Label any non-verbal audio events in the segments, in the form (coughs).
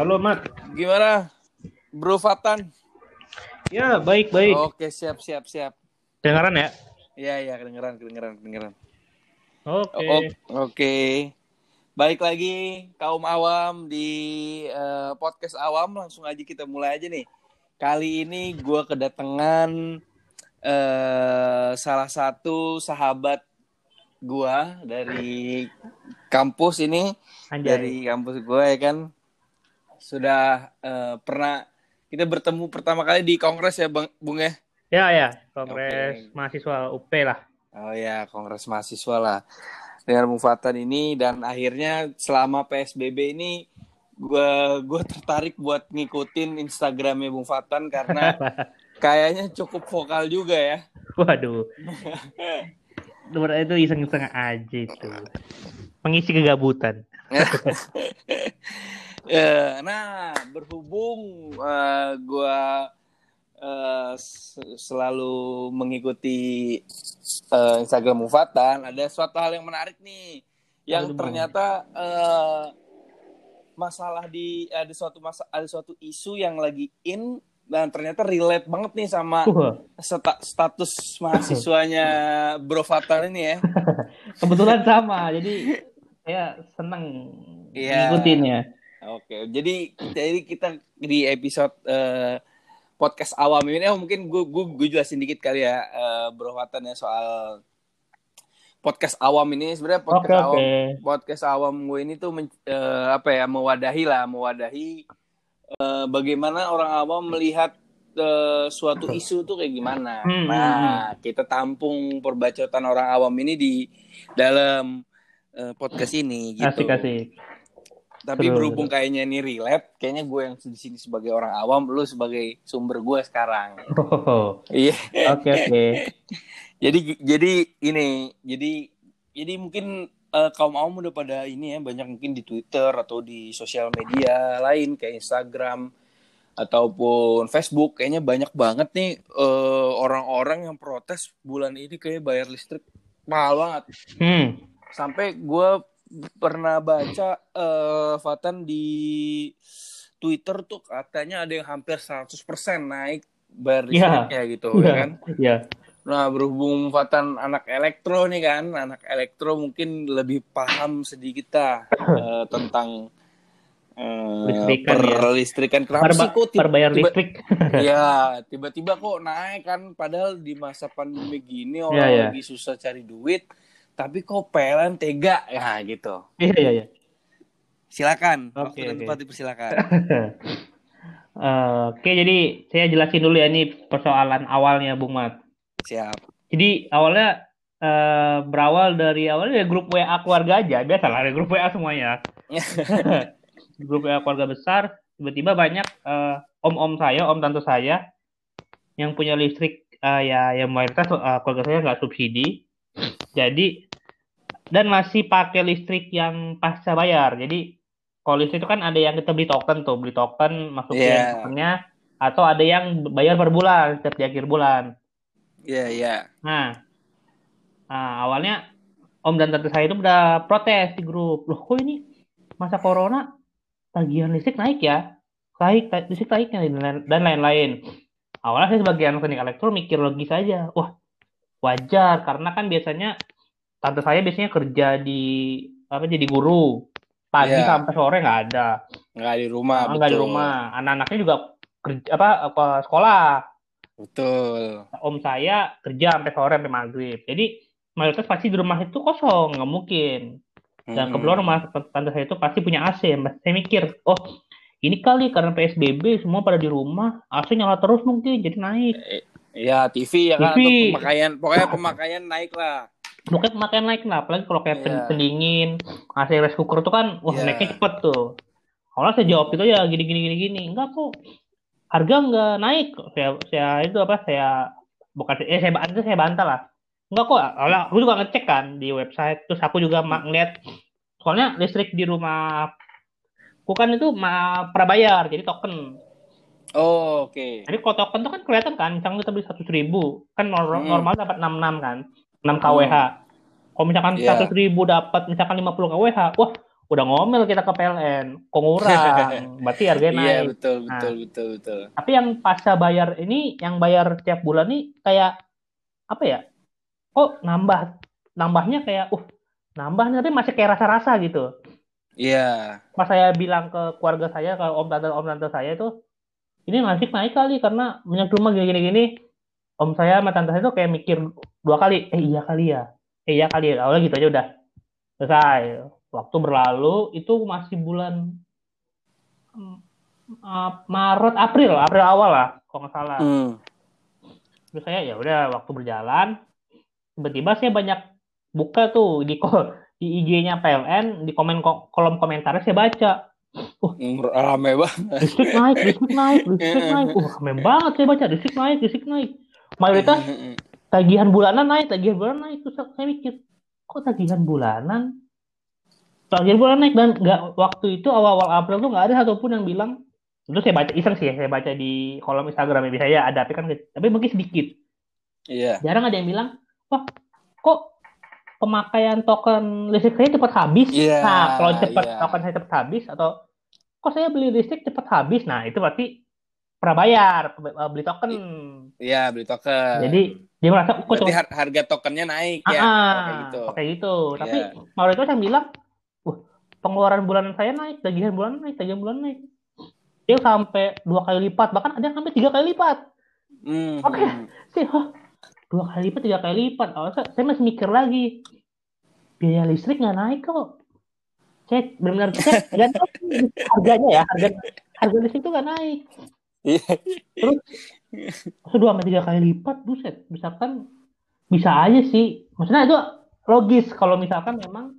Halo, Mat. Gimana, Bro Fatan? Ya, baik, baik. Oke, siap, siap, siap. Dengaran ya? Iya, iya, kedengeran, kedengeran, kedengeran. Oke. O- Oke. Baik lagi kaum awam di eh, podcast awam langsung aja kita mulai aja nih. Kali ini gue kedatangan eh, salah satu sahabat gua dari kampus ini Anjay. dari kampus gue ya kan sudah eh, pernah kita bertemu pertama kali di kongres ya bang bung ya Ya, ya. Kongres Oke. mahasiswa UP lah. oh ya kongres mahasiswa lah dengan bung Fatan ini dan akhirnya selama psbb ini gue gue tertarik buat ngikutin instagramnya bung Fatan karena (laughs) kayaknya cukup vokal juga ya Waduh. (laughs) Sebenarnya itu iseng-iseng aja itu. Pengisi kegabutan. (laughs) Eh, nah, berhubung eh, gua eh, s- selalu mengikuti eh, Instagram Mufatan, ada suatu hal yang menarik nih, yang Aduh, ternyata eh, masalah di ada suatu masa ada suatu isu yang lagi in dan ternyata relate banget nih sama sta- status mahasiswanya (laughs) Bro Fatan ini ya. kebetulan sama. Jadi saya seneng Iya. ngikutinnya. Oke, jadi jadi kita di episode eh, podcast awam ini, oh, mungkin gue gue gue jelasin dikit kali ya, eh, Bro Watan ya soal podcast awam ini sebenarnya podcast awam oke. podcast awam gue ini tuh men- eh, apa ya mewadahi lah, mewadahi eh, bagaimana orang awam melihat eh, suatu isu tuh kayak gimana. Hmm, Nah, kita tampung perbacotan orang awam ini di dalam eh, podcast ini gitu. Asik, asik. Tapi Seru, berhubung kayaknya ini relate, kayaknya gue yang di sini sebagai orang awam, lu sebagai sumber gue sekarang. Oh, Iya. Oke, oke. (laughs) jadi jadi ini, jadi jadi mungkin eh, kaum awam udah pada ini ya banyak mungkin di Twitter atau di sosial media lain kayak Instagram ataupun Facebook kayaknya banyak banget nih eh, orang-orang yang protes bulan ini kayak bayar listrik mahal banget. Hmm. sampai gue pernah baca eh Fatan di Twitter tuh katanya ada yang hampir 100% naik bayar Iya. listriknya gitu ya Iya. kan. Iya. Nah berhubung Fatan anak elektro nih kan, anak elektro mungkin lebih paham sedikit eh, tentang eh, Listrikan, perlistrikan. Kenapa Perba- sih kok tiba- perbayar tiba- listrik. (laughs) Iya, tiba-tiba kok naik kan padahal di masa pandemi gini orang Iya, iya. lagi susah cari duit, tapi kok PLN tega ya gitu. Iya, iya, iya. Silakan, Oke, waktu dan tempat dipersilakan. Eh, (laughs) Oke, jadi saya jelasin dulu ya ini persoalan awalnya, Bung Mat. Siap. Jadi awalnya eh, berawal dari awalnya ya grup WA keluarga aja, biasalah ada grup WA semuanya. (laughs) (laughs) grup WA keluarga besar, tiba-tiba banyak eh, om-om saya, om tante saya yang punya listrik eh, ya yang mayoritas eh, keluarga saya nggak subsidi. Jadi dan masih pakai listrik yang pasca bayar. Jadi kalau listrik itu kan ada yang kita beli token tuh, beli token masukin Iya. tokennya atau ada yang bayar per bulan setiap di akhir bulan. Iya, iya. Nah, nah, awalnya om dan tante saya itu udah protes di grup. Loh, kok ini masa corona tagihan listrik naik ya? Naik, listrik naiknya dan lain-lain. Awalnya saya sebagai anak teknik elektro mikir logis aja. Wah, wajar karena kan biasanya tante saya biasanya kerja di apa jadi guru. Pagi Iya. sampai sore nggak ada. Nggak di rumah, Nggak di rumah. Anak-anaknya juga kerja apa, apa sekolah. Betul. om saya kerja sampai sore sampai maghrib. Jadi mayoritas pasti di rumah itu kosong, nggak mungkin. Dan Mm-mm. kebetulan rumah tante saya itu pasti punya AC. Saya mikir, oh ini kali karena PSBB semua pada di rumah, AC nyala terus mungkin jadi naik. Iya, TV ya kan, TV. pemakaian, pokoknya pemakaian naik lah. Mungkin pemakaian naik lah, apalagi kalau kayak pen- Iya. pendingin, AC rice cooker itu kan, wah Iya. naiknya cepet tuh. Awalnya saya jawab itu ya gini gini gini gini, enggak kok, harga nggak naik. Saya saya itu apa saya bukan eh saya itu saya bantah lah. Enggak kok, awalnya aku juga ngecek kan di website, terus aku juga ngeliat, soalnya listrik di rumah aku kan itu ma prabayar, jadi token. Oh, oke. Jadi kalau token tuh kan kelihatan kan, misalnya kita beli seratus ribu, kan nor- Hmm. normal dapat 66 kan, 6 kWh. Kalau misalkan Iya. seratus ribu dapat misalkan 50 kWh, wah udah ngomel kita ke PLN, kok ngurang, (laughs) berarti harganya naik. Iya betul Nah. betul betul betul. Tapi yang pasca bayar ini, yang bayar tiap bulan nih kayak apa ya? Oh nambah, nambahnya kayak, uh nambah tapi masih kayak rasa-rasa gitu. Iya. Pas saya bilang ke keluarga saya, ke om tante om tante saya itu, ini nanti naik kali karena minyak rumah gini-gini gini. Om saya sama tante saya tuh kayak mikir dua kali, eh iya kali ya, eh iya kali ya. Awalnya gitu aja udah selesai. Waktu berlalu itu masih bulan uh, Maret, April, April awal lah, kalau nggak salah. Hmm. Terus saya ya udah waktu berjalan, tiba-tiba saya banyak buka tuh di di IG-nya PLN, di komen ko- kolom komentarnya saya baca Hmm, Rame banget. listrik naik, listrik naik, listrik naik. Uh, keren banget saya baca listrik naik, listrik naik. Mayoritas Hmm, tagihan bulanan naik, tagihan bulanan naik. Terus saya mikir, kok tagihan bulanan? Tagihan bulanan naik dan nggak waktu itu awal-awal April tuh nggak ada satupun yang bilang. Itu saya baca iseng sih, ya, saya baca di kolom Instagram ya saya ada, tapi kan tapi mungkin sedikit. Iya. Jarang ada yang bilang, wah kok pemakaian token listrik saya cepat habis. Iya, Nah, kalau cepat iya. token saya cepat habis atau kok saya beli listrik cepat habis. Nah, itu berarti prabayar, eh, beli token. Iya beli token. Jadi dia merasa kok Berarti cuma harga tokennya naik ya. ah, Kayak gitu. kayak gitu. Tapi Iya. mayoritas yang bilang, wah pengeluaran bulanan saya naik, tagihan bulanan naik, tagihan bulanan naik. Dia sampai dua kali lipat, bahkan ada yang sampai tiga kali lipat. Hmm, Oke. hmm. sih dua kali lipat tiga kali lipat. Awalnya saya, saya masih mikir lagi. Biaya listrik nggak naik kok. Saya benar-benar cek. Dan harganya ya harga harga listrik itu nggak naik. Iya. terus dua sampai tiga kali lipat buset. Misalkan bisa aja sih. Maksudnya itu logis kalau misalkan memang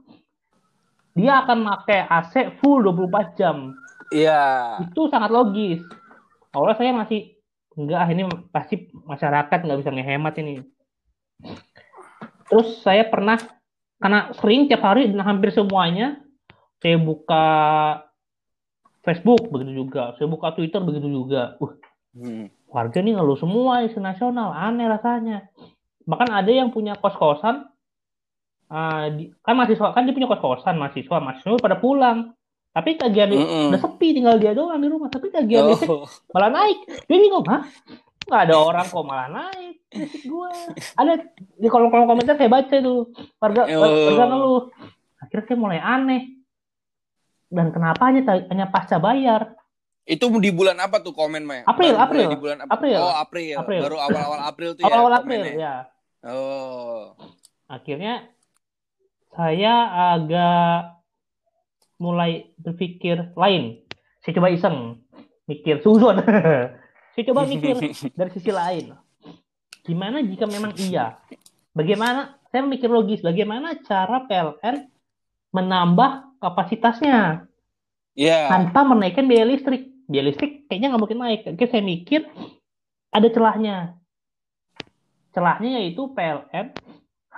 dia akan pakai AC full 24 jam. Iya. itu sangat logis. Awalnya saya masih enggak ini pasti masyarakat nggak bisa ngehemat ini. Terus saya pernah karena sering tiap hari dan hampir semuanya saya buka Facebook begitu juga, saya buka Twitter begitu juga. Uh, Hmm. warga nih ngeluh semua isu nasional, aneh rasanya. Bahkan ada yang punya kos-kosan, ah, di- kan mahasiswa kan dia punya kos-kosan mahasiswa, mahasiswa pada pulang. Tapi tagihan Mm-mm. udah sepi tinggal dia doang di rumah, tapi tagihan listrik Oh. (laughs) malah naik. Dia bingung, hah? Nggak ada orang kok malah naik listrik gua. Ada di kolom-kolom komentar saya baca tuh warga Oh. warga ngeluh. Akhirnya saya mulai aneh. Dan kenapa hanya hanya pasca bayar? Itu di bulan apa tuh komen Maya? April, Baru April. Di bulan apa? April. Oh April. April. Baru awal-awal (laughs) April tuh Awal-awal ya. April komennya. ya. Oh. akhirnya saya agak mulai berpikir lain. Saya coba iseng, mikir suzon. (laughs) saya coba mikir dari sisi lain. Gimana jika memang iya? Bagaimana? Saya mikir logis. Bagaimana cara PLN menambah kapasitasnya Iya. tanpa menaikkan biaya listrik? Biaya listrik kayaknya nggak mungkin naik. Oke, saya mikir ada celahnya. Celahnya yaitu PLN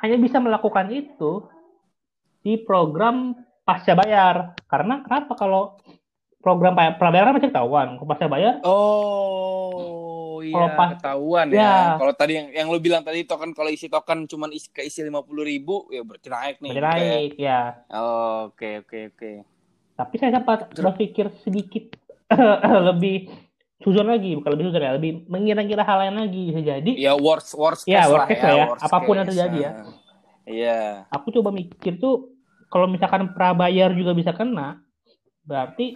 hanya bisa melakukan itu di program pasca bayar. Karena kenapa kalau program pa- prabayar kan masih ketahuan. Kalau pasca bayar, Oh, iya Kalau pas- ketahuan Ya. ya. Kalau tadi yang yang lu bilang tadi token kalau isi token cuman isi keisi 50.000 ribu ya berarti naik nih. masih naik ya. Oh, Oke oke oke. Tapi saya sempat berpikir sedikit (clears throat) lebih suzon lagi, bukan lebih suzon ya, lebih mengira-ngira hal lain lagi bisa jadi. Ya worst worst Ya, case worst case lah ya. worst Apa pun yang case. terjadi ya. Nah, Iya. Aku coba mikir tuh kalau misalkan prabayar juga bisa kena, berarti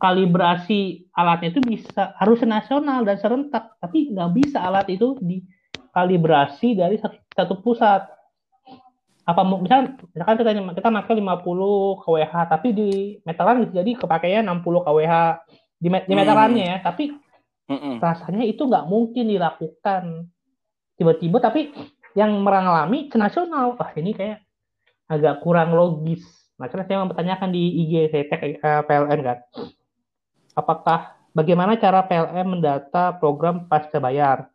kalibrasi alatnya itu bisa harus nasional dan serentak, tapi nggak bisa alat itu dikalibrasi dari satu, satu pusat. Apa mu- misal misalkan kita kita pakai 50 kWh, tapi di meteran bisa jadi kepakainya 60 kWh di, di Hmm. meterannya ya, tapi Mm-mm. rasanya itu nggak mungkin dilakukan tiba-tiba tapi yang mengalami ke nasional wah ini kayak agak kurang logis makanya saya mempertanyakan di IG saya tag eh, PLN kan apakah bagaimana cara PLN mendata program pasca bayar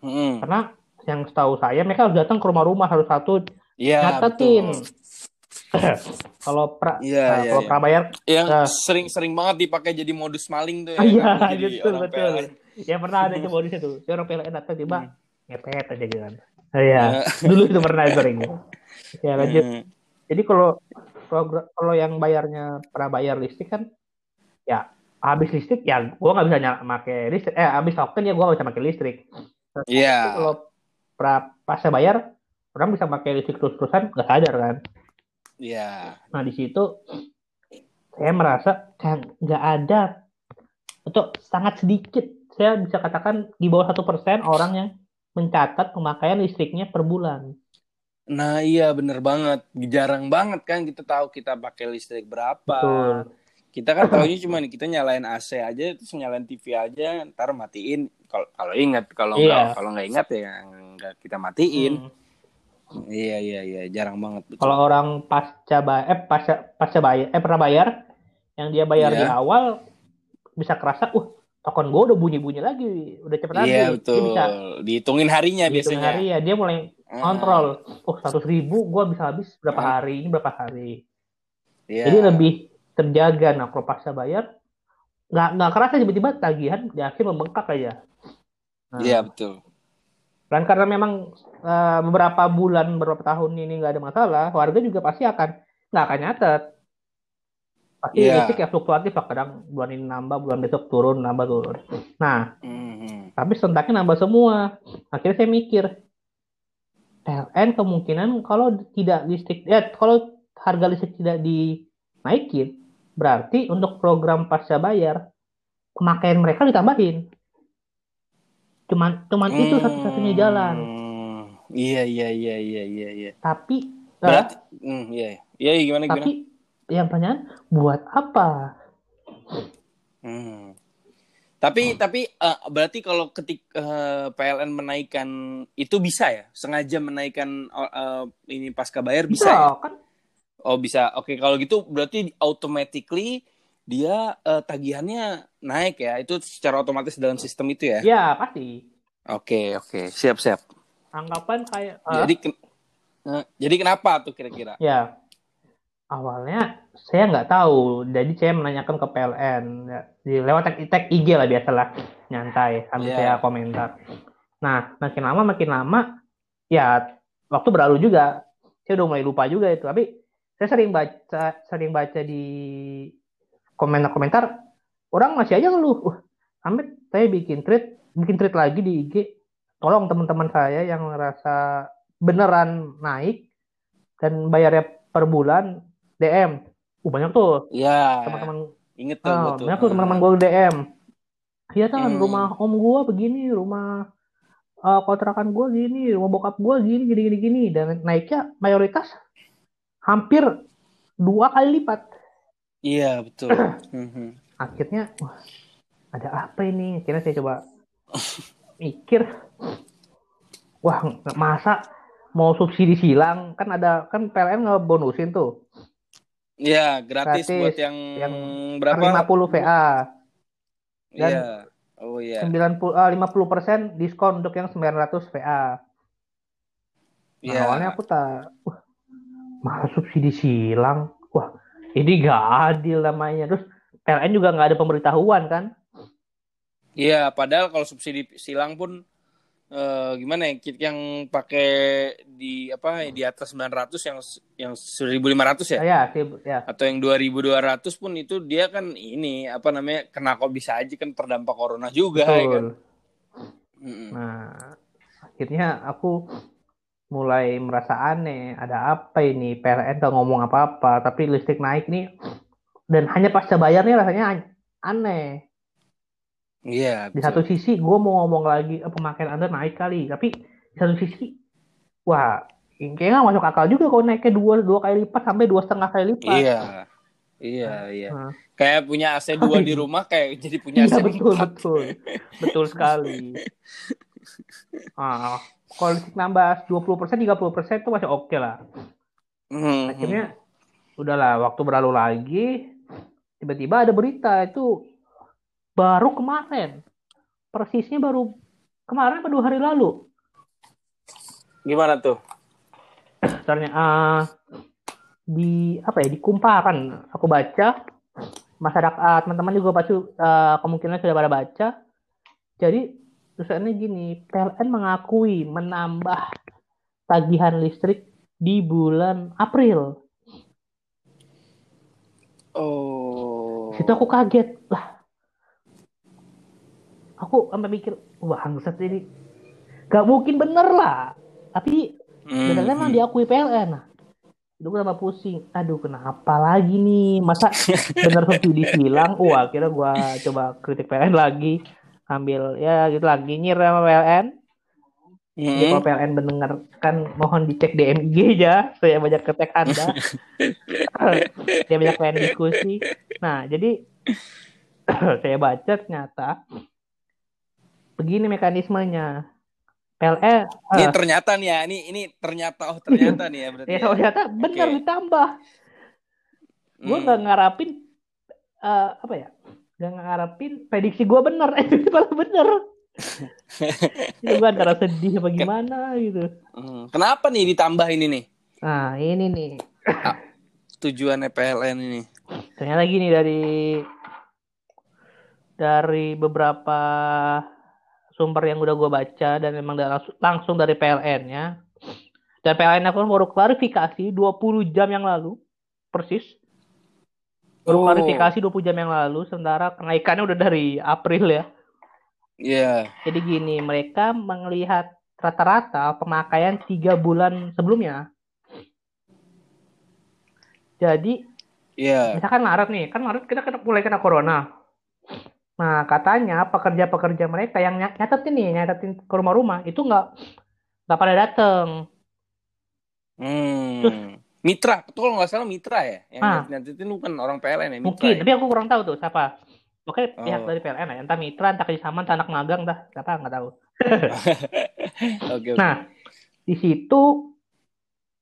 Mm-mm. karena yang setahu saya mereka harus datang ke rumah-rumah harus satu Iya. nyatetin betul. (clears throat) kalau pra Iya, nah, iya, kalau iya. prabayar Yang Nah. sering-sering banget dipakai jadi modus maling tuh ya. (laughs) Iya, kan? Jadi betul, betul. PLN. ya pernah ada situ si (laughs) orang PLN datang tiba Hmm. ngepet aja gitu kan iya (laughs) dulu itu pernah sering ya lanjut Mm. Jadi kalau kalau yang bayarnya prabayar listrik kan ya habis listrik ya gue nggak bisa nyala pakai listrik eh habis token ya gue nggak bisa pakai listrik Iya. Yeah. kalau pra pasca bayar orang bisa pakai listrik terus terusan nggak sadar kan Iya. nah di situ saya merasa kayak nggak ada atau sangat sedikit saya bisa katakan di bawah satu persen orang yang mencatat pemakaian listriknya per bulan Nah iya bener banget, jarang banget kan kita tahu kita pakai listrik berapa. Betul. Kita kan tahunya cuma kita nyalain AC aja, terus nyalain TV aja, ntar matiin. Kalau kalau ingat, kalau nggak kalau nggak ingat ya nggak kita matiin. Hmm. Iya iya iya, jarang banget. betul. Kalau orang pasca bayar, eh pasca pasca bayar, eh pernah bayar, yang dia bayar di Iya. awal bisa kerasa, uh token gue udah bunyi-bunyi lagi, udah cepet lagi. Iya Dia betul. bisa Dihitungin harinya hitung biasanya. hari ya, dia mulai kontrol. Oh seratus ribu, gue bisa habis berapa Hmm. hari, ini berapa hari. Iya. Jadi lebih terjaga. Nah kalau pasca bayar, nggak nggak kerasa tiba-tiba tagihan di akhir membengkak aja. Nah, Iya betul. Dan karena memang eh, beberapa bulan, beberapa tahun ini nggak ada masalah, warga juga pasti akan nggak akan nyatet. Pasti listrik ya fluktuatif lah, kadang bulan ini nambah, bulan besok turun, nambah turun. Nah, Mhm. tapi sentaknya nambah semua. Akhirnya saya mikir, PLN kemungkinan kalau tidak listrik, ya kalau harga listrik tidak dinaikin, berarti untuk program pasca bayar pemakaian mereka ditambahin. Cuman, cuman itu satu-satunya jalan. Hmm, Iya iya iya iya iya iya. Tapi eh, Berarti, hmm, iya iya. Gimana gimana? tapi yang pertanyaan buat apa? Hmm. Tapi tapi eh, berarti kalau ketik eh, PLN menaikkan itu bisa ya? Sengaja menaikkan eh, ini pasca bayar bisa ya? kan? Oh bisa. Oke kalau gitu berarti automatically dia eh, tagihannya naik ya? Itu secara otomatis dalam sistem itu ya? Ya pasti. Oke oke siap siap. Anggapan kayak eh, Jadi ken- eh, jadi kenapa tuh kira-kira? ya awalnya saya nggak tahu, jadi saya menanyakan ke PLN ya, di lewat tag, tag IG lah biasalah. Nyantai sambil Iya. saya komentar. Nah makin lama makin lama ya waktu berlalu juga. Saya udah mulai lupa juga itu. Tapi saya sering baca sering baca di komentar-komentar orang masih aja ngeluh. Wah Amit saya bikin tweet bikin tweet lagi di IG tolong teman-teman saya yang ngerasa beneran naik dan bayarnya per bulan DM uh, banyak tuh. Ya teman-teman inget tuh tuh. banyak tuh teman-teman gue DM iya kan Hmm. rumah om gue begini rumah eh, kontrakan gue gini rumah bokap gue gini gini gini gini. Dan naiknya mayoritas hampir dua kali lipat. Iya betul. Mhm. (clears throat) akhirnya wah ada apa ini? Akhirnya saya coba mikir. Wah masa mau subsidi silang? Kan ada kan PLN ngebonusin tuh Iya gratis, Gratis. buat yang, Yang berapa? 50 VA dan- Iya. Oh iya. 90 ah, 50% diskon untuk yang 900 VA Nah, Iya. awalnya aku tak, wah, masa subsidi silang? Wah, ini gak adil namanya. Terus PLN juga nggak ada pemberitahuan kan? Iya, padahal kalau subsidi silang pun eh, gimana ya kit yang pakai di apa di atas 900 yang yang 1500 ya Ya, ya, ya. atau yang 2200 pun itu dia kan ini apa namanya kena kok bisa aja kan terdampak corona juga ya kan. betul. Nah, akhirnya aku mulai merasa aneh. Ada apa ini? PLN gak ngomong apa-apa, tapi listrik naik nih. Dan hanya pasca bayarnya rasanya an- aneh. Iya. Di betul. satu sisi gue mau ngomong lagi eh, pemakaian Anda naik kali, tapi di satu sisi wah kayaknya masuk akal juga kalau naiknya dua dua kali lipat sampai dua setengah kali lipat. Iya. Iya, iya. Nah, Kayak punya AC 2 di rumah kayak jadi punya iya AC betul 4. betul betul sekali. Ah, kalau nambah 20 persen 30 persen itu masih oke lah. Mhm. Akhirnya udahlah waktu berlalu lagi tiba-tiba ada berita itu baru kemarin persisnya baru kemarin atau dua hari lalu Gimana tuh? Ternyata ah, di apa ya di kumparan aku baca masyarakat teman-teman juga pasti ah, kemungkinan sudah pada baca jadi tulisannya gini PLN mengakui menambah tagihan listrik di bulan April Oh. Situ aku kaget lah. Aku sampai mikir, wah bangsat ini. Gak mungkin bener lah. Tapi Hmm, benernya emang diakui PLN. Nah, itu gue tambah pusing. Aduh kenapa lagi nih? Masa bener subsidi hilang? Wah akhirnya gue coba kritik PLN lagi. Ambil ya gitu lagi nyir sama PLN. Jadi hmm. kalau PLN mendengarkan mohon dicek DMG ya. Saya banyak ketek Anda. Saya banyak pengen diskusi. Nah, jadi (clears throat) saya baca ternyata begini mekanismenya. PLN Ini eh, ternyata nih ya, ini ini ternyata oh ternyata nih ya (laughs) berarti. ya ya. ternyata benar Oke. ditambah. Gue Hmm. nggak ngarapin eh, apa ya? Gak ngarapin prediksi gue bener, (laughs) eh itu malah bener. (laughs) gue antara sedih apa gimana gitu. Hmm. Kenapa nih ditambah ini nih? Nah ini nih Tujuannya PLN ini. ternyata gini dari dari beberapa sumber yang udah gue baca dan memang langsung, langsung dari PLN ya dan PLN aku baru klarifikasi 20 jam yang lalu persis baru Oh. klarifikasi 20 jam yang lalu sementara kenaikannya udah dari April ya Iya. jadi gini mereka melihat rata-rata pemakaian tiga bulan sebelumnya jadi Iya. misalkan Maret nih, kan Maret kita kena, mulai kena corona. Nah, katanya pekerja-pekerja mereka yang ny- nyatetin nih, nyatetin ke rumah-rumah, itu nggak nggak pada dateng. Hmm. Terus- Mitra, betul nggak salah Mitra ya. Yang Ah. nanti itu bukan orang PLN ya, Mitra. Mungkin, ya? tapi aku kurang tahu tuh siapa. Oke, pihak Oh. dari PLN ya, entah mitra, entah kerjasama, entah anak magang, entah siapa nggak tahu. (laughs) Oke, oke. Nah, di situ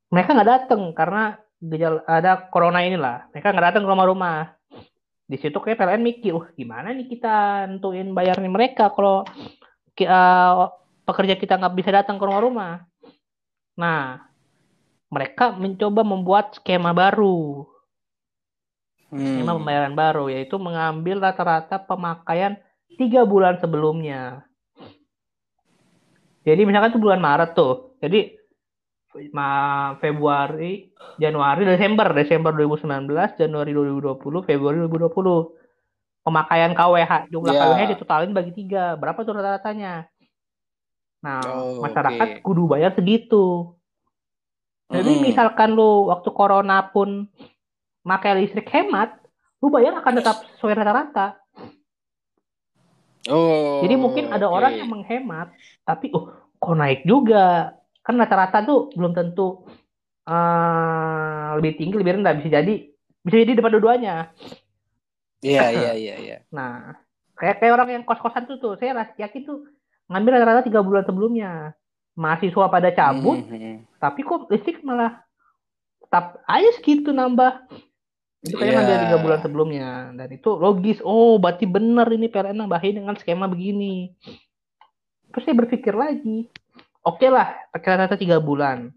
mereka nggak dateng karena gejala ada corona inilah. Mereka nggak datang ke rumah-rumah. Di situ kayak PLN mikir, wah gimana nih kita nentuin bayarnya mereka kalau eh, pekerja kita nggak bisa datang ke rumah-rumah. Nah, mereka mencoba membuat skema baru, Hmm. skema pembayaran baru, yaitu mengambil rata-rata pemakaian tiga bulan sebelumnya. Jadi misalkan itu bulan Maret tuh. Jadi Februari, Januari, Desember, Desember 2019, Januari 2020, Februari 2020. Pemakaian KWH, jumlah Ya. KWH ditotalin bagi tiga. Berapa tuh rata-ratanya? Nah, Oh, masyarakat oke. kudu bayar segitu. Jadi Mm-mm. misalkan lu waktu corona pun pakai listrik hemat, lu bayar akan tetap sesuai rata-rata. Oh. Jadi mungkin ada oke. orang yang menghemat, tapi oh kok naik juga? Kan rata-rata tuh belum tentu eh, lebih tinggi, lebih rendah. Bisa jadi, bisa jadi depan dua-duanya. Iya, (laughs) iya, iya, iya. Nah, kayak kayak orang yang kos-kosan tuh tuh, saya yakin tuh ngambil rata-rata tiga bulan sebelumnya. Mahasiswa pada cabut, Hmm, tapi kok listrik malah tetap aja segitu nambah. Itu kayak Iya. ngambil tiga bulan sebelumnya. Dan itu logis. Oh, berarti bener ini PLN nambahin dengan skema begini. Terus saya berpikir lagi. Oke lah, pakai rata tiga bulan.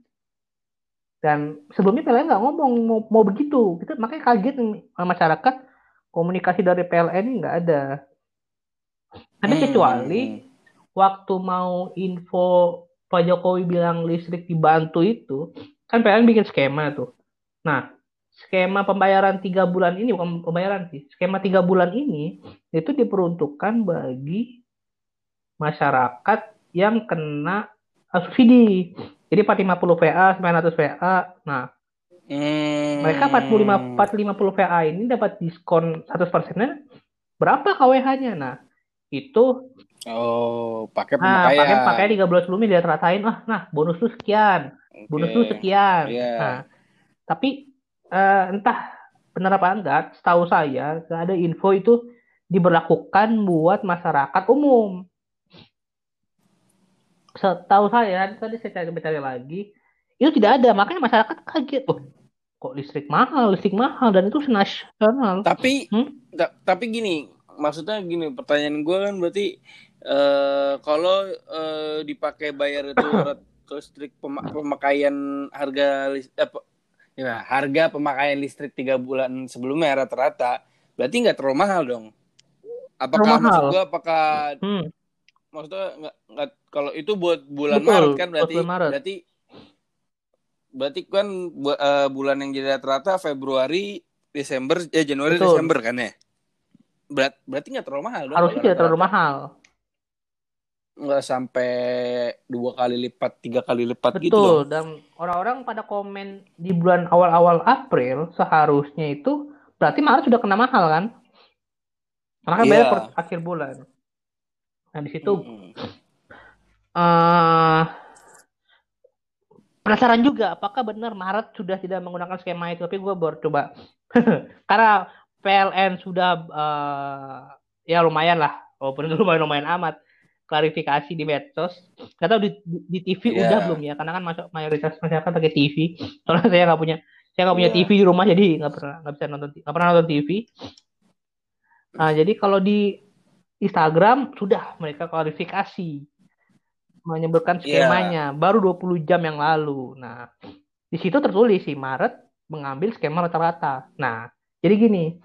Dan sebelumnya PLN nggak ngomong mau, mau begitu. Kita makanya kaget nih, masyarakat komunikasi dari PLN nggak ada. Ada Hmm, kecuali waktu mau info Pak Jokowi bilang listrik dibantu itu, kan PLN bikin skema tuh. Nah, skema pembayaran tiga bulan ini bukan pembayaran sih, skema tiga bulan ini itu diperuntukkan bagi masyarakat yang kena subsidi. Jadi 450 VA, 900 VA. Nah, hmm. mereka 45 450 VA ini dapat diskon 100 persennya berapa KWH-nya? Nah, itu Oh, pakai Nah, pakai pakai tiga bulan sebelumnya dia ratain, ah, nah bonus lu sekian, bonus lu sekian. Iya. Nah, tapi eh, entah benar apa enggak, setahu saya nggak ada info itu diberlakukan buat masyarakat umum. Setahu saya tadi saya cari cari lagi, itu tidak ada, makanya masyarakat kaget, oh, kok listrik mahal, listrik mahal dan itu nasional. Tapi Hmm? ta- tapi gini, maksudnya gini, pertanyaan gue kan berarti eh kalau eh, dipakai bayar itu (coughs) listrik pema- pemakaian harga lis- eh, ya, harga pemakaian listrik tiga bulan sebelumnya rata-rata berarti nggak terlalu mahal dong. Apakah Terlalu maksud gue apakah Hmm. maksudnya nggak kalau itu buat bulan Betul, Maret kan berarti Maret. berarti berarti kan bu- eh, bulan yang jadi rata-rata Februari Desember ya Januari Betul. Desember kan ya. Berat, berarti nggak terlalu mahal dong. Harusnya tidak terlalu mahal. Nggak sampai dua kali lipat, tiga kali lipat Betul. gitu dong. Dan orang-orang pada komen di bulan awal-awal April seharusnya itu berarti Maret sudah kena mahal kan? Karena kan Iya. bayar per akhir bulan. Nah di situ Mm-mm. Eh penasaran juga apakah benar Maret sudah tidak menggunakan skema itu? Tapi gue baru coba. (laughs) Karena PLN sudah eh, ya lumayan lah. Walaupun itu (laughs) lumayan lumayan amat klarifikasi di medsos. Nggak tahu di, di, di TV Iya. udah belum ya? Karena kan masuk mayoritas masyarakat pakai TV (laughs) soalnya saya nggak punya saya nggak punya Iya. TV di rumah jadi nggak pernah nggak bisa nonton nggak pernah nonton TV nah jadi kalau di Instagram sudah mereka klarifikasi menyebutkan Iya. skemanya baru 20 jam yang lalu. Nah, di situ tertulis sih Maret mengambil skema rata-rata. Nah, jadi gini,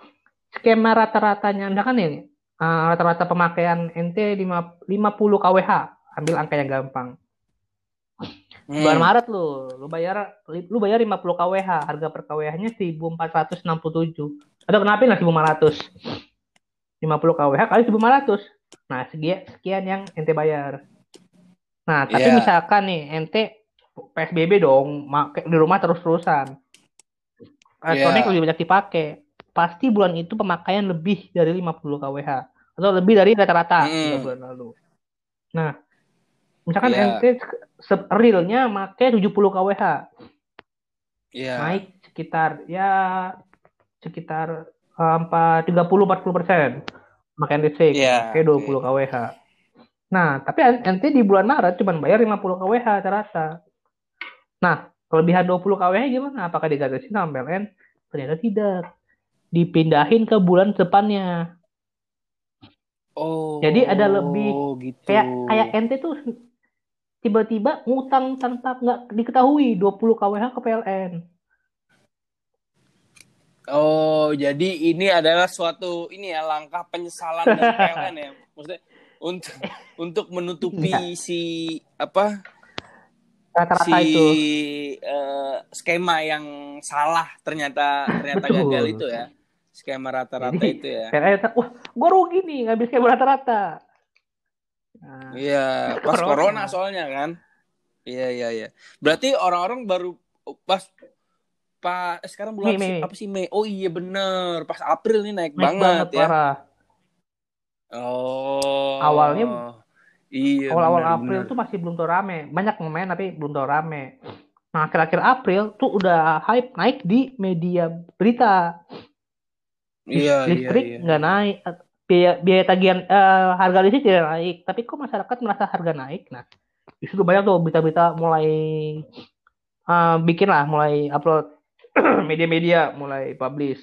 skema rata-ratanya misalkan nih eh, rata-rata pemakaian NT 5 50 kWh, ambil angka yang gampang. Hmm. Bulan Maret lu, lu bayar lu bayar 50 kWh, harga per kWh-nya 1467. Atau kenapa nggak 1500? 50 kWh kali 1500. Nah, sekian sekian yang ente bayar. Nah, tapi Iya. misalkan nih ente PSBB dong, make di rumah terus-terusan. Elektronik Iya. lebih banyak dipakai. Pasti bulan itu pemakaian lebih dari 50 kWh atau lebih dari rata-rata Mm. tiga bulan lalu. Nah, misalkan Iya. ente se- realnya make 70 kWh, Iya. naik sekitar ya sekitar eh, 30 40 persen pemakaian listrik, Iya, kayak 20 kWh. Nah, tapi ente di bulan Maret cuma bayar 50 kWh rata-rata. Nah, kelebihan 20 kWh gimana? Apakah digratisin sama PLN? Ternyata tidak. Dipindahin ke bulan depannya. Oh. Jadi ada lebih- gitu. Kayak kayak ente tuh tiba-tiba ngutang tanpa nggak diketahui 20 kWh ke PLN. Oh, jadi ini adalah suatu ini ya langkah penyesalan dari PLN ya. (laughs) Maksudnya untuk untuk menutupi si apa Rata-rata si itu. eh, skema yang salah ternyata ternyata Betul. gagal itu ya. Skema rata-rata Jadi, itu ya. Kata, wah gue rugi nih ngambil skema rata-rata. Nah, Iya, pas Corona. corona soalnya kan. Iya, iya, iya. Berarti orang-orang baru pas pas eh, sekarang bulan Mei? Mei. apa sih Mei? Oh iya bener, pas April nih naik, naik banget, banget ya. parah. Oh. Awalnya- Iya. Awal-awal bener, April bener. tuh masih belum terlalu rame. Banyak pemain tapi belum terlalu rame. Nah, akhir-akhir April tuh udah hype naik di media berita. Iya, iya, listrik iya. nggak naik. Biaya, biaya tagihan eh, harga listrik tidak naik. Tapi kok masyarakat merasa harga naik? Nah, di situ banyak tuh berita-berita mulai eh, bikin lah, mulai upload (clears throat) media-media, mulai publish.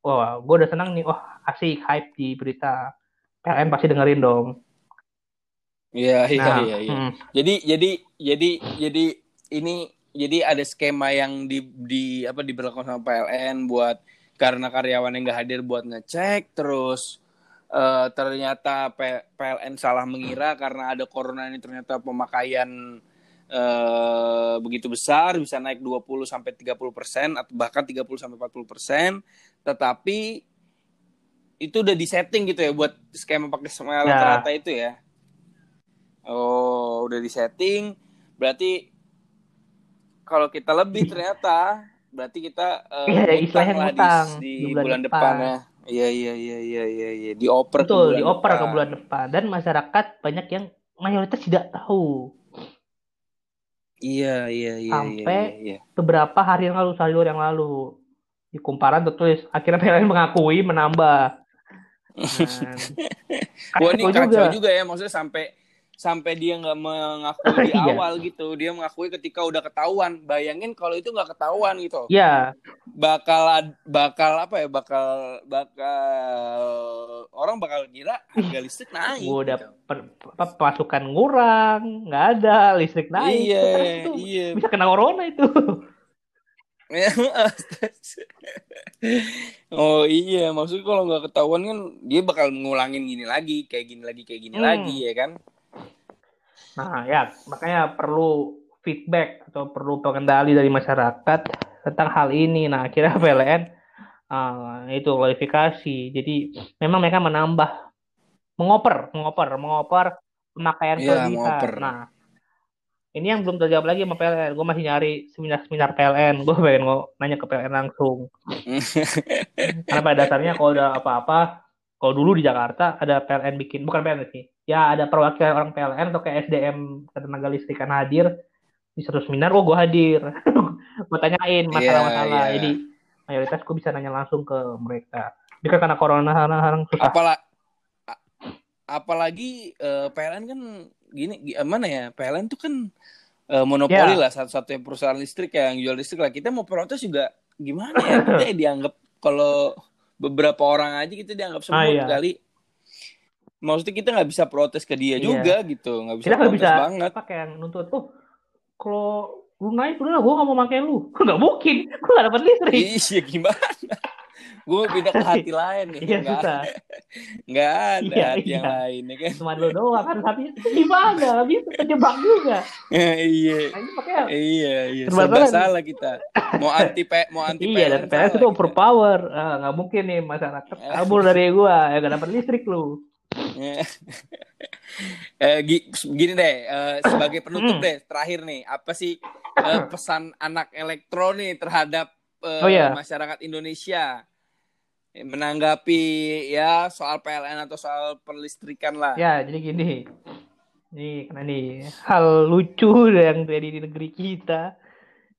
Wah, gue udah senang nih. Wah, asik hype di berita. PLN pasti dengerin dong. Iya, iya, Nah, iya, iya. hmm. Jadi jadi jadi jadi ini jadi ada skema yang di di apa diberlakukan sama PLN buat karena karyawan yang nggak hadir buat ngecek terus eh, ternyata P- PLN salah mengira karena ada corona ini ternyata pemakaian eh, begitu besar bisa naik 20 sampai 30 persen atau bahkan 30 sampai 40 persen tetapi itu udah disetting gitu ya buat skema pakai skema Ya. rata-rata itu ya Oh, udah disetting. Berarti kalau kita lebih (laughs) ternyata berarti kita eh, Iya, ngutang istilahnya lah di, di di bulan, bulan depan. depan. ya. Iya, iya, iya, iya, iya, iya. Dioper ke Betul, bulan dioper ke depan. bulan depan dan masyarakat banyak yang mayoritas tidak tahu. Iya, iya, iya, Sampai- iya, iya. Beberapa hari yang lalu, sehari yang lalu, di kumparan tertulis akhirnya PLN mengakui menambah. Wah, ini resiko kacau juga. ya maksudnya sampai sampai dia nggak mengakui di (laughs) Iya. awal gitu. Dia mengakui ketika udah ketahuan. Bayangin kalau itu nggak ketahuan gitu. Ya, bakal bakal apa ya bakal bakal orang bakal kira harga listrik naik gua udah gitu. per- apa, pasukan ngurang, nggak ada listrik naik. iya Sekarang tuh iya Bisa kena corona itu. (laughs) (laughs) oh iya maksudnya kalau nggak ketahuan kan dia bakal ngulangin gini lagi kayak gini lagi kayak gini Hmm. lagi ya kan Nah, ya, makanya perlu feedback atau perlu pengendali dari masyarakat tentang hal ini. Nah, akhirnya (laughs) PLN uh, itu kualifikasi. Jadi memang mereka menambah mengoper, mengoper, mengoper pemakaian mengoper. Nah, ini yang belum terjawab lagi sama PLN. Gue masih nyari seminar-seminar PLN. Gue pengen nanya ke PLN langsung. (laughs) Karena pada dasarnya kalau udah apa-apa, kalau dulu di Jakarta ada PLN bikin, bukan PLN sih. Ya ada perwakilan orang PLN atau kayak SDM tenaga listrikan hadir di satu seminar, oh gue hadir. (laughs) gue tanyain masalah-masalah. Iya, iya. Jadi mayoritas gue bisa nanya langsung ke mereka. Ini kan karena corona sekarang susah. Apala a- apalagi eh, PLN kan gini gimana ya? PLN tuh kan eh, monopoli Ya. lah satu-satunya perusahaan listrik ya, yang jual listrik lah. Kita mau protes juga gimana ya? Kita ya dianggap kalau beberapa orang aja kita dianggap semua Ah, iya. kali. Maksudnya kita nggak bisa protes ke dia Iya. juga gitu, nggak bisa Kita nggak protes bisa banget. apa kayak nuntut tuh. Kalau lu naik udah gue gak mau pakai lu. (laughs) Nggak mungkin. Gue gak dapat listrik. Iya gimana? Gue pindah ke (laughs) hati lain nih. Iya Nggak susah. (laughs) nggak ada Iya, hati yang iya. lain ya kan? Cuma lu doang kan tapi gimana? Bisa terjebak juga. (laughs) iya. Nah, Iya, iya. Serba salah. salah kita. Mau anti P, mau anti Iya, dan salah itu overpower. Ah, nggak mungkin nih masyarakat kabur dari gua, ya gak dapat listrik lu. eh, gi- gini deh, eh, sebagai penutup Hmm. deh, terakhir nih, apa sih eh, pesan anak elektro nih terhadap eh, Oh, iya. masyarakat Indonesia Eh, menanggapi ya soal PLN atau soal perlistrikan lah. Ya, jadi gini. Nih, karena nih hal lucu yang terjadi di negeri kita.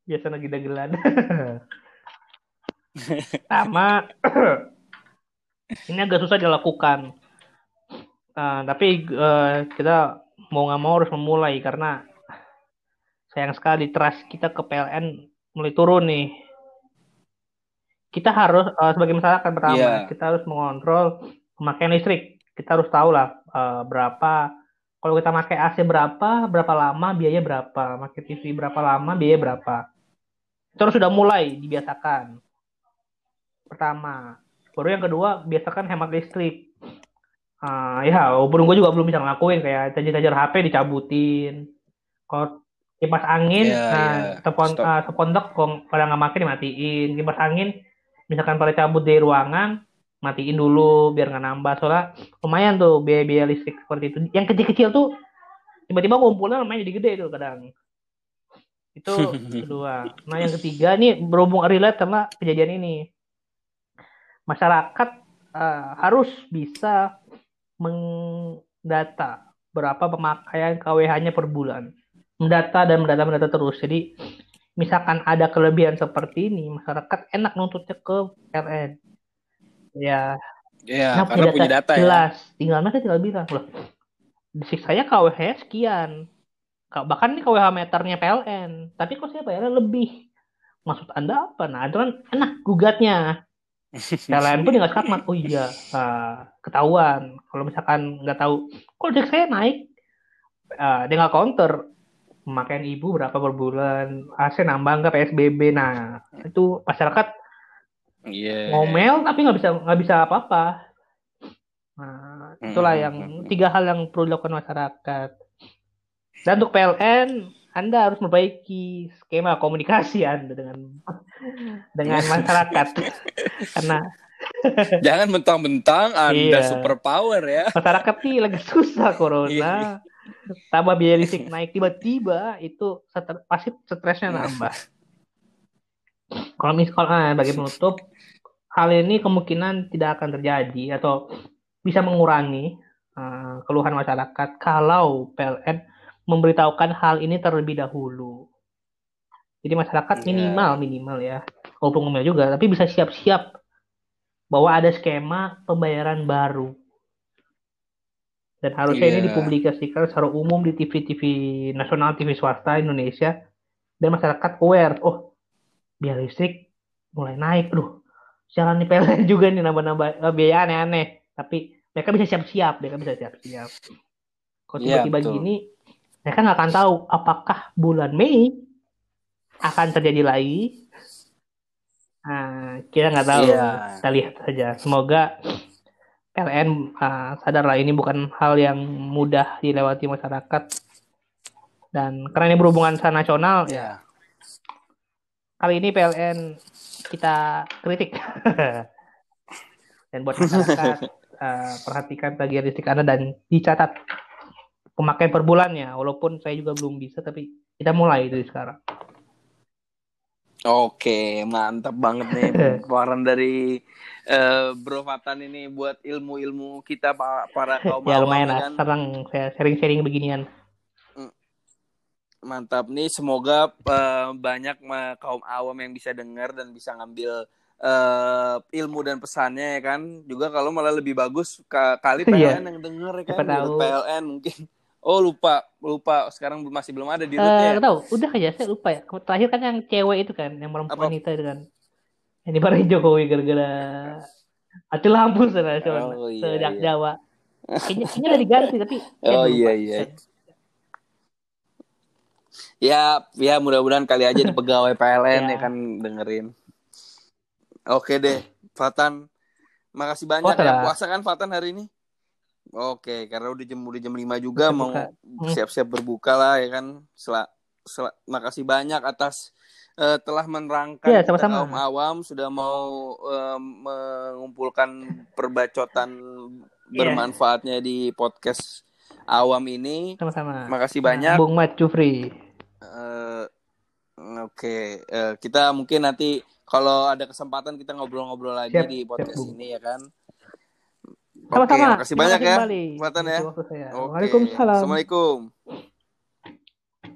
Biasa lagi dagelan. (laughs) Sama ini agak susah dilakukan. Nah, tapi eh, kita mau nggak mau harus memulai karena sayang sekali trust kita ke PLN mulai turun nih. Kita harus eh, sebagai masyarakat pertama Iya. kita harus mengontrol pemakaian listrik. Kita harus tahu lah eh, berapa kalau kita pakai AC berapa, berapa lama biaya berapa, pakai TV berapa lama biaya berapa. Itu harus sudah mulai dibiasakan. Pertama, baru yang kedua biasakan hemat listrik. Ah, ya, walaupun gue juga belum bisa ngelakuin kayak charger-charger HP dicabutin. Kalau kipas angin, Iya, nah, iya. tepon, Stop. ah, kalau nggak pakai dimatiin. Kipas angin, misalkan pada cabut dari ruangan, matiin dulu biar nggak nambah. Soalnya lumayan tuh biaya-biaya listrik seperti itu. Yang kecil-kecil tuh tiba-tiba ngumpulnya lumayan jadi gede tuh kadang. Itu (laughs) kedua. Nah yang ketiga nih berhubung relate sama kejadian ini. Masyarakat eh, harus bisa mendata berapa pemakaian KWH-nya per bulan. Mendata dan mendata mendata terus. Jadi misalkan ada kelebihan seperti ini, masyarakat enak nuntutnya ke PLN. Ya, Iya, Nah, karena punya data ya. jelas. Tinggal mereka tinggal bilang loh. Di saya KWH sekian. Ka- Bahkan ini KWH meternya PLN. Tapi kok saya bayarnya lebih. Maksud Anda apa? Nah, itu kan enak gugatnya. (laughs) PLN pun nggak skakmat. Oh iya, ah, ketahuan. Kalau misalkan nggak tahu, kok listrik saya naik, Ah, dia nggak counter. Pemakaian ibu berapa per bulan, AC nambah nggak PSBB. Nah, itu masyarakat Iya. ngomel tapi nggak bisa nggak bisa apa-apa. Nah, itulah Hmm, yang hmm, hmm. tiga hal yang perlu dilakukan masyarakat. Dan untuk PLN, Anda harus memperbaiki skema komunikasi Anda dengan dengan (laughs) masyarakat. Karena (laughs) Jangan mentang-mentang Anda Iya. super power ya. masyarakat sih lagi susah Iya. corona. Tambah biaya listrik naik tiba-tiba itu seter- pasti stresnya nambah. Kalau misalnya bagi penutup, hal ini kemungkinan tidak akan terjadi atau bisa mengurangi eh, keluhan masyarakat kalau PLN memberitahukan hal ini terlebih dahulu. Jadi masyarakat Iya. minimal minimal ya, walaupun ngomel juga, tapi bisa siap-siap bahwa ada skema pembayaran baru. Dan harusnya ini Iya. dipublikasikan secara umum di TV-TV nasional, TV swasta Indonesia, dan masyarakat aware. Oh, biaya listrik mulai naik, loh. Jalan nih PLN (laughs) juga nih nambah-nambah eh, biaya aneh-aneh. Tapi mereka bisa siap-siap, mereka bisa siap-siap. Kalau Iya, tiba-tiba betul. gini, mereka nggak akan tahu apakah bulan Mei akan terjadi lagi. Nah, kita nggak tahu. Iya. Kita lihat saja. Semoga PLN uh, sadarlah ini bukan hal yang mudah dilewati masyarakat. Dan karena ini berhubungan secara nasional, Iya. kali ini PLN kita kritik. (laughs) dan buat masyarakat uh, perhatikan tagihan listrik Anda dan dicatat pemakaian per bulannya. Walaupun saya juga belum bisa, tapi kita mulai dari sekarang. Oke, mantap banget nih (laughs) paparan dari uh, Bro Fatan ini buat ilmu-ilmu kita para (laughs) kaum ya, lumayan lah, kan. sekarang saya sharing-sharing beginian. Mm. Mantap nih, semoga uh, banyak uh, kaum awam yang bisa dengar dan bisa ngambil uh, ilmu dan pesannya ya kan. Juga kalau malah lebih bagus kali PLN iya. yang denger ya kan, PLN mungkin Oh lupa, lupa. Sekarang masih belum ada di rootnya. Uh, tahu, udah aja saya lupa ya. Terakhir kan yang cewek itu kan, yang perempuan itu kan. Yang dimarahin Jokowi gara-gara mati lampu sana oh, iya, sejak iya. Jawa. Kayaknya, kayaknya udah diganti tapi. (laughs) Oh iya iya. Ya, ya mudah-mudahan kali aja di pegawai (laughs) PLN ya. ya kan dengerin. Oke deh, Fatan. Makasih banyak oh, ya puasa kan Fatan hari ini? Oke, karena udah jam udah jam 5 juga mau hmm. siap-siap berbuka lah ya kan. Sel, sel, makasih banyak atas uh, telah menerangkan ya, sama-sama. kaum awam sudah mau uh, mengumpulkan perbacotan yeah. bermanfaatnya di podcast awam ini. Sama-sama. Makasih banyak. Bung Mat Jufri. Uh, Oke, okay. uh, kita mungkin nanti kalau ada kesempatan kita ngobrol-ngobrol lagi siap, di podcast siap, ini ya kan. Sama-sama. Oke, makasih banyak ya. Kembali. Buatan ya. Oke. Waalaikumsalam. Assalamualaikum.